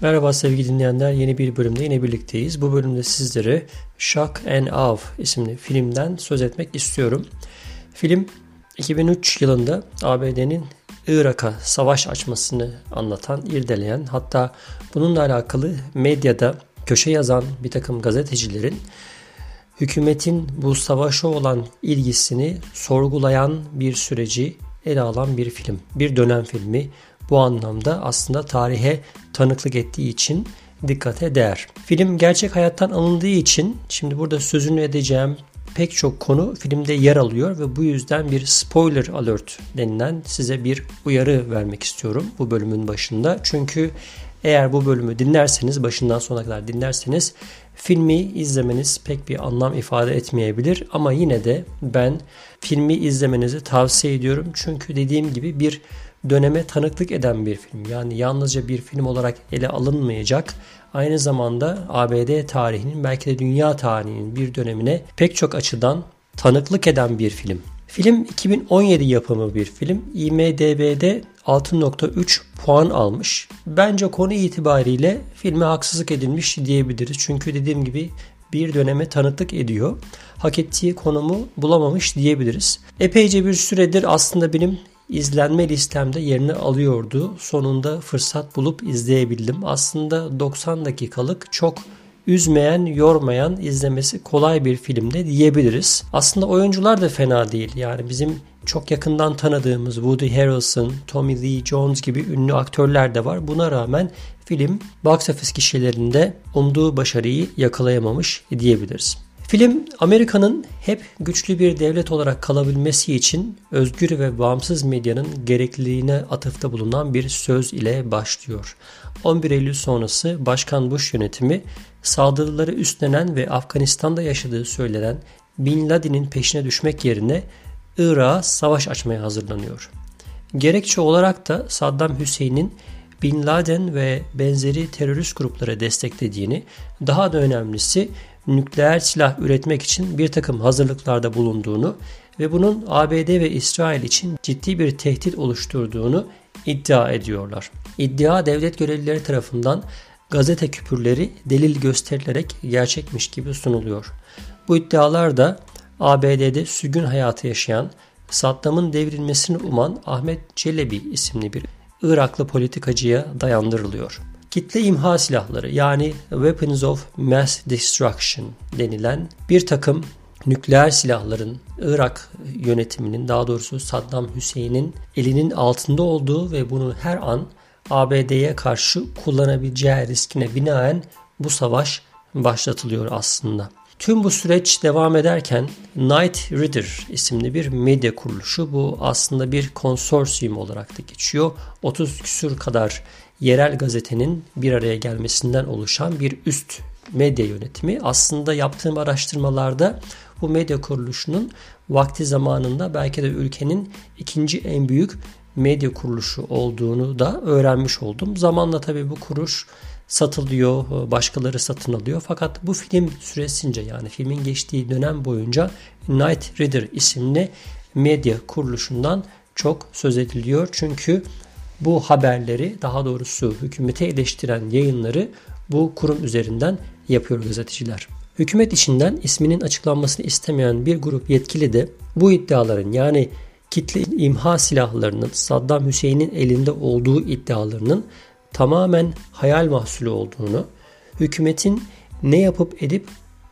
Merhaba sevgili dinleyenler. Yeni bir bölümde yine birlikteyiz. Bu bölümde sizlere Shock and Awe isimli filmden söz etmek istiyorum. Film 2003 yılında ABD'nin Irak'a savaş açmasını anlatan, irdeleyen hatta bununla alakalı medyada köşe yazan bir takım gazetecilerin hükümetin bu savaşa olan ilgisini sorgulayan bir süreci ele alan bir film. Bir dönem filmi bu anlamda aslında tarihe tanıklık ettiği için dikkate değer. Film gerçek hayattan alındığı için şimdi burada sözünü edeceğim pek çok konu filmde yer alıyor ve bu yüzden bir spoiler alert denilen size bir uyarı vermek istiyorum bu bölümün başında. Çünkü eğer bu bölümü dinlerseniz, başından sona kadar dinlerseniz filmi izlemeniz pek bir anlam ifade etmeyebilir ama yine de ben filmi izlemenizi tavsiye ediyorum. Çünkü dediğim gibi bir döneme tanıklık eden bir film. Yani yalnızca bir film olarak ele alınmayacak. Aynı zamanda ABD tarihinin belki de dünya tarihinin bir dönemine pek çok açıdan tanıklık eden bir film. Film 2017 yapımı bir film. IMDB'de 6.3 puan almış. Bence konu itibariyle filme haksızlık edilmiş diyebiliriz. Çünkü dediğim gibi bir döneme tanıklık ediyor. Hak ettiği konumu bulamamış diyebiliriz. Epeyce bir süredir aslında benim izlenme listemde yerini alıyordu. Sonunda fırsat bulup izleyebildim. Aslında 90 dakikalık çok üzmeyen, yormayan, izlemesi kolay bir filmde diyebiliriz. Aslında oyuncular da fena değil. Yani bizim çok yakından tanıdığımız Woody Harrelson, Tommy Lee Jones gibi ünlü aktörler de var. Buna rağmen film box office kişilerinde umduğu başarıyı yakalayamamış diyebiliriz. Film Amerika'nın hep güçlü bir devlet olarak kalabilmesi için özgür ve bağımsız medyanın gerekliliğine atıfta bulunan bir söz ile başlıyor. 11 Eylül sonrası Başkan Bush yönetimi saldırıları üstlenen ve Afganistan'da yaşadığı söylenen Bin Laden'in peşine düşmek yerine Irak'a savaş açmaya hazırlanıyor. Gerekçe olarak da Saddam Hüseyin'in Bin Laden ve benzeri terörist gruplara desteklediğini, daha da önemlisi nükleer silah üretmek için bir takım hazırlıklarda bulunduğunu ve bunun ABD ve İsrail için ciddi bir tehdit oluşturduğunu iddia ediyorlar. İddia devlet görevlileri tarafından gazete küpürleri delil gösterilerek gerçekmiş gibi sunuluyor. Bu iddialar da ABD'de sürgün hayatı yaşayan, Saddam'ın devrilmesini uman Ahmet Çelebi isimli bir Iraklı politikacıya dayandırılıyor. Kitle imha silahları yani Weapons of Mass Destruction denilen bir takım nükleer silahların Irak yönetiminin daha doğrusu Saddam Hüseyin'in elinin altında olduğu ve bunu her an ABD'ye karşı kullanabileceği riskine binaen bu savaş başlatılıyor aslında. Tüm bu süreç devam ederken Night Reader isimli bir medya kuruluşu bu aslında bir konsorsiyum olarak da geçiyor. 30 küsür kadar yerel gazetenin bir araya gelmesinden oluşan bir üst medya yönetimi. Aslında yaptığım araştırmalarda bu medya kuruluşunun vakti zamanında belki de ülkenin ikinci en büyük medya kuruluşu olduğunu da öğrenmiş oldum. Zamanla tabii bu kuruş satılıyor, başkaları satın alıyor. Fakat bu film süresince yani filmin geçtiği dönem boyunca Night Reader isimli medya kuruluşundan çok söz ediliyor. Çünkü bu haberleri daha doğrusu hükümete eleştiren yayınları bu kurum üzerinden yapıyor gazeteciler. Hükümet içinden isminin açıklanmasını istemeyen bir grup yetkili de bu iddiaların yani kitle imha silahlarının Saddam Hüseyin'in elinde olduğu iddialarının tamamen hayal mahsulü olduğunu, hükümetin ne yapıp edip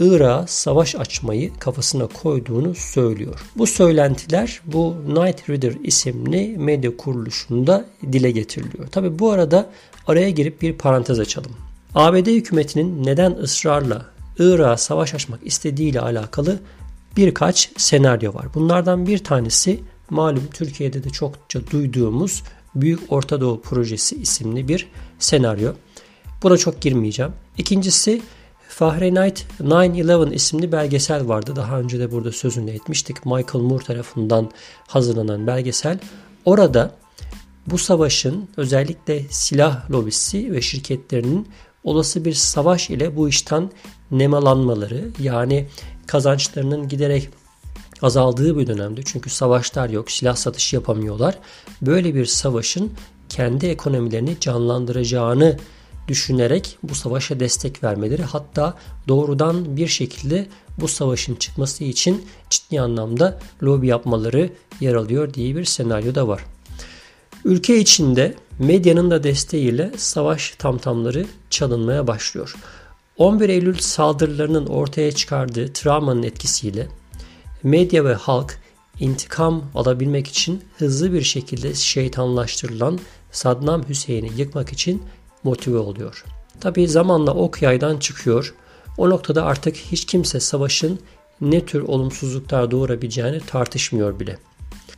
Irak'a savaş açmayı kafasına koyduğunu söylüyor. Bu söylentiler bu Night Reader isimli medya kuruluşunda dile getiriliyor. Tabi bu arada araya girip bir parantez açalım. ABD hükümetinin neden ısrarla Irak'a savaş açmak istediğiyle alakalı birkaç senaryo var. Bunlardan bir tanesi malum Türkiye'de de çokça duyduğumuz Büyük Orta Doğu Projesi isimli bir senaryo. Buna çok girmeyeceğim. İkincisi Fahrenheit 9-11 isimli belgesel vardı. Daha önce de burada sözünü etmiştik. Michael Moore tarafından hazırlanan belgesel. Orada bu savaşın özellikle silah lobisi ve şirketlerinin olası bir savaş ile bu işten nemalanmaları yani kazançlarının giderek azaldığı bir dönemde çünkü savaşlar yok, silah satışı yapamıyorlar. Böyle bir savaşın kendi ekonomilerini canlandıracağını düşünerek bu savaşa destek vermeleri hatta doğrudan bir şekilde bu savaşın çıkması için ciddi anlamda lobi yapmaları yer alıyor diye bir senaryo da var. Ülke içinde medyanın da desteğiyle savaş tamtamları çalınmaya başlıyor. 11 Eylül saldırılarının ortaya çıkardığı travmanın etkisiyle medya ve halk intikam alabilmek için hızlı bir şekilde şeytanlaştırılan Saddam Hüseyin'i yıkmak için motive oluyor. Tabi zamanla ok yaydan çıkıyor. O noktada artık hiç kimse savaşın ne tür olumsuzluklar doğurabileceğini tartışmıyor bile.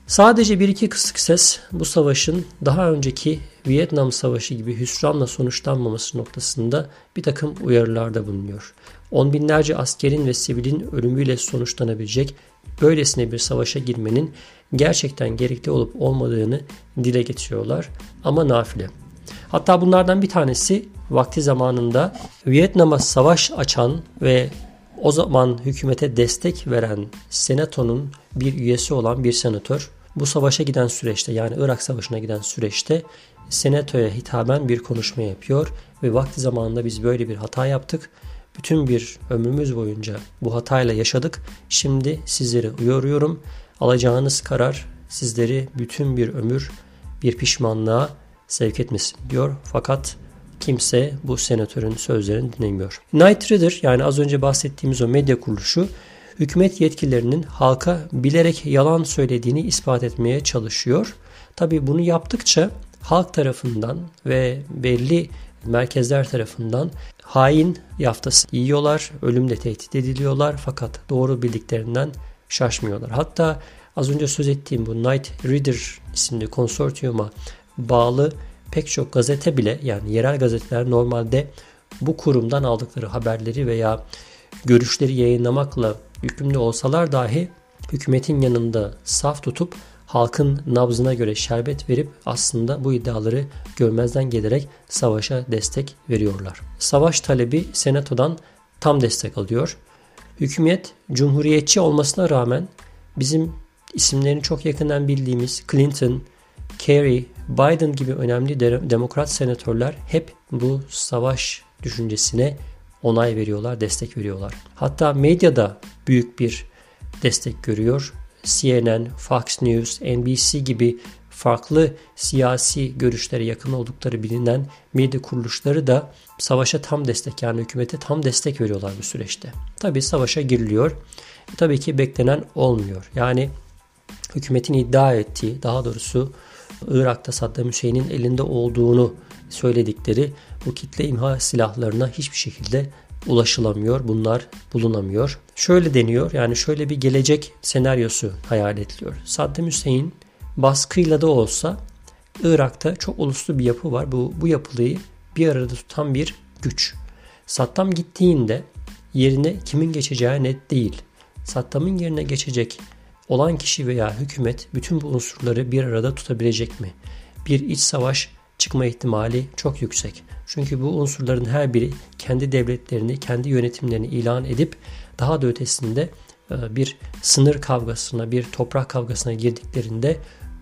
Sadece bir iki kısık ses bu savaşın daha önceki Vietnam Savaşı gibi hüsranla sonuçlanmaması noktasında bir takım uyarılarda bulunuyor. On binlerce askerin ve sivilin ölümüyle sonuçlanabilecek böylesine bir savaşa girmenin gerçekten gerekli olup olmadığını dile getiriyorlar ama nafile. Hatta bunlardan bir tanesi vakti zamanında Vietnam'a savaş açan ve o zaman hükümete destek veren senatonun bir üyesi olan bir senatör bu savaşa giden süreçte yani Irak Savaşı'na giden süreçte senatoya hitaben bir konuşma yapıyor ve vakti zamanında biz böyle bir hata yaptık. Bütün bir ömrümüz boyunca bu hatayla yaşadık. Şimdi sizleri uyarıyorum. Alacağınız karar sizleri bütün bir ömür bir pişmanlığa sevk etmesin diyor. Fakat kimse bu senatörün sözlerini dinlemiyor. Knight Ridder yani az önce bahsettiğimiz o medya kuruluşu hükümet yetkililerinin halka bilerek yalan söylediğini ispat etmeye çalışıyor. Tabi bunu yaptıkça halk tarafından ve belli merkezler tarafından hain yaftası yiyorlar, ölümle tehdit ediliyorlar fakat doğru bildiklerinden şaşmıyorlar. Hatta az önce söz ettiğim bu Night Reader isimli konsortiyuma bağlı pek çok gazete bile yani yerel gazeteler normalde bu kurumdan aldıkları haberleri veya görüşleri yayınlamakla yükümlü olsalar dahi hükümetin yanında saf tutup halkın nabzına göre şerbet verip aslında bu iddiaları görmezden gelerek savaşa destek veriyorlar. Savaş talebi senatodan tam destek alıyor. Hükümet cumhuriyetçi olmasına rağmen bizim isimlerini çok yakından bildiğimiz Clinton, Kerry, Biden gibi önemli demokrat senatörler hep bu savaş düşüncesine onay veriyorlar, destek veriyorlar. Hatta medyada büyük bir destek görüyor. CNN, Fox News, NBC gibi farklı siyasi görüşlere yakın oldukları bilinen medya kuruluşları da savaşa tam destek yani hükümete tam destek veriyorlar bu süreçte. Tabi savaşa giriliyor. E, tabii ki beklenen olmuyor. Yani hükümetin iddia ettiği daha doğrusu Irak'ta Saddam Hüseyin'in elinde olduğunu söyledikleri bu kitle imha silahlarına hiçbir şekilde ulaşılamıyor. Bunlar bulunamıyor. Şöyle deniyor yani şöyle bir gelecek senaryosu hayal ediliyor. Saddam Hüseyin baskıyla da olsa Irak'ta çok uluslu bir yapı var. Bu, bu yapılıyı bir arada tutan bir güç. Saddam gittiğinde yerine kimin geçeceği net değil. Saddam'ın yerine geçecek olan kişi veya hükümet bütün bu unsurları bir arada tutabilecek mi? Bir iç savaş çıkma ihtimali çok yüksek. Çünkü bu unsurların her biri kendi devletlerini, kendi yönetimlerini ilan edip daha da ötesinde e, bir sınır kavgasına, bir toprak kavgasına girdiklerinde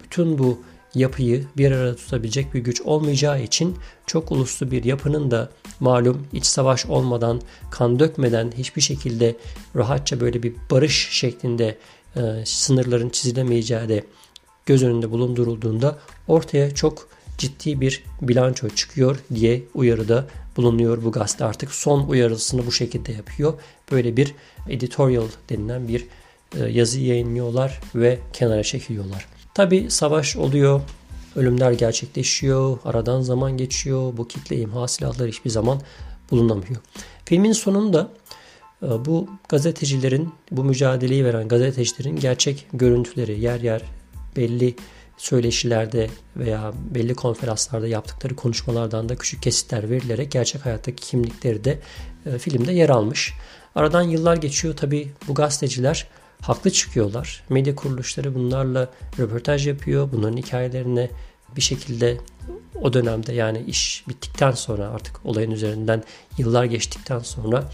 bütün bu yapıyı bir arada tutabilecek bir güç olmayacağı için çok uluslu bir yapının da malum iç savaş olmadan, kan dökmeden hiçbir şekilde rahatça böyle bir barış şeklinde e, sınırların çizilemeyeceği de göz önünde bulundurulduğunda ortaya çok ciddi bir bilanço çıkıyor diye uyarıda bulunuyor bu gazete artık son uyarısını bu şekilde yapıyor. Böyle bir editorial denilen bir e, yazı yayınlıyorlar ve kenara çekiliyorlar. Tabi savaş oluyor, ölümler gerçekleşiyor, aradan zaman geçiyor, bu kitle imha silahları hiçbir zaman bulunamıyor. Filmin sonunda bu gazetecilerin, bu mücadeleyi veren gazetecilerin gerçek görüntüleri yer yer belli söyleşilerde veya belli konferanslarda yaptıkları konuşmalardan da küçük kesitler verilerek gerçek hayattaki kimlikleri de e, filmde yer almış. Aradan yıllar geçiyor tabi bu gazeteciler haklı çıkıyorlar. Medya kuruluşları bunlarla röportaj yapıyor. Bunların hikayelerine bir şekilde o dönemde yani iş bittikten sonra artık olayın üzerinden yıllar geçtikten sonra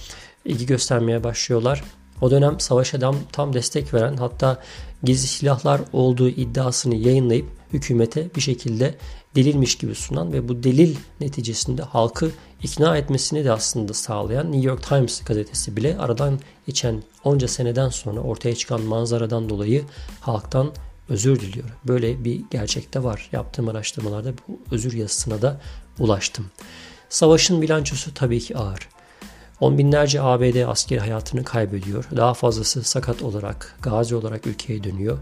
ilgi göstermeye başlıyorlar. O dönem savaşa tam, tam destek veren hatta gizli silahlar olduğu iddiasını yayınlayıp hükümete bir şekilde delilmiş gibi sunan ve bu delil neticesinde halkı ikna etmesini de aslında sağlayan New York Times gazetesi bile aradan geçen onca seneden sonra ortaya çıkan manzaradan dolayı halktan özür diliyor. Böyle bir gerçekte var. Yaptığım araştırmalarda bu özür yazısına da ulaştım. Savaşın bilançosu tabii ki ağır. On binlerce ABD askeri hayatını kaybediyor. Daha fazlası sakat olarak, gazi olarak ülkeye dönüyor.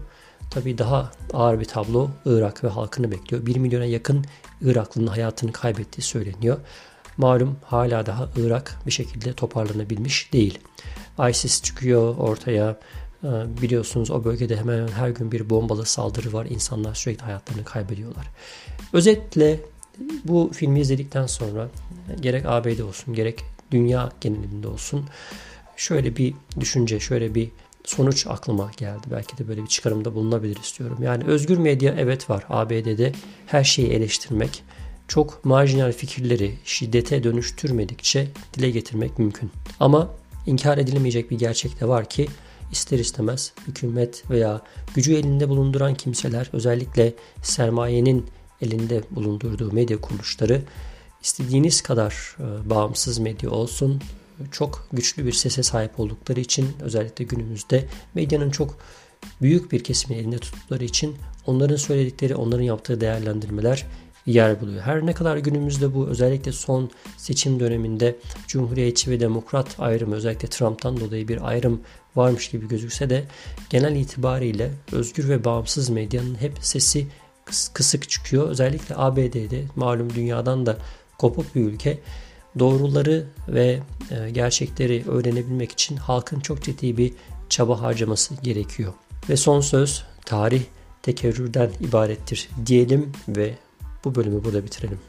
Tabii daha ağır bir tablo Irak ve halkını bekliyor. 1 milyona yakın Iraklı'nın hayatını kaybettiği söyleniyor. Malum hala daha Irak bir şekilde toparlanabilmiş değil. ISIS çıkıyor ortaya. Ee, biliyorsunuz o bölgede hemen her gün bir bombalı saldırı var. İnsanlar sürekli hayatlarını kaybediyorlar. Özetle bu filmi izledikten sonra gerek ABD olsun gerek dünya genelinde olsun şöyle bir düşünce, şöyle bir sonuç aklıma geldi. Belki de böyle bir çıkarımda bulunabilir istiyorum. Yani özgür medya evet var. ABD'de her şeyi eleştirmek, çok marjinal fikirleri şiddete dönüştürmedikçe dile getirmek mümkün. Ama inkar edilemeyecek bir gerçek de var ki ister istemez hükümet veya gücü elinde bulunduran kimseler özellikle sermayenin elinde bulundurduğu medya kuruluşları istediğiniz kadar e, bağımsız medya olsun çok güçlü bir sese sahip oldukları için özellikle günümüzde medyanın çok büyük bir kesimin elinde tuttukları için onların söyledikleri, onların yaptığı değerlendirmeler yer buluyor. Her ne kadar günümüzde bu özellikle son seçim döneminde Cumhuriyetçi ve Demokrat ayrımı özellikle Trump'tan dolayı bir ayrım varmış gibi gözükse de genel itibariyle özgür ve bağımsız medyanın hep sesi kısık çıkıyor. Özellikle ABD'de malum dünyadan da kopuk bir ülke doğruları ve e, gerçekleri öğrenebilmek için halkın çok ciddi bir çaba harcaması gerekiyor. Ve son söz tarih tekerrürden ibarettir diyelim ve bu bölümü burada bitirelim.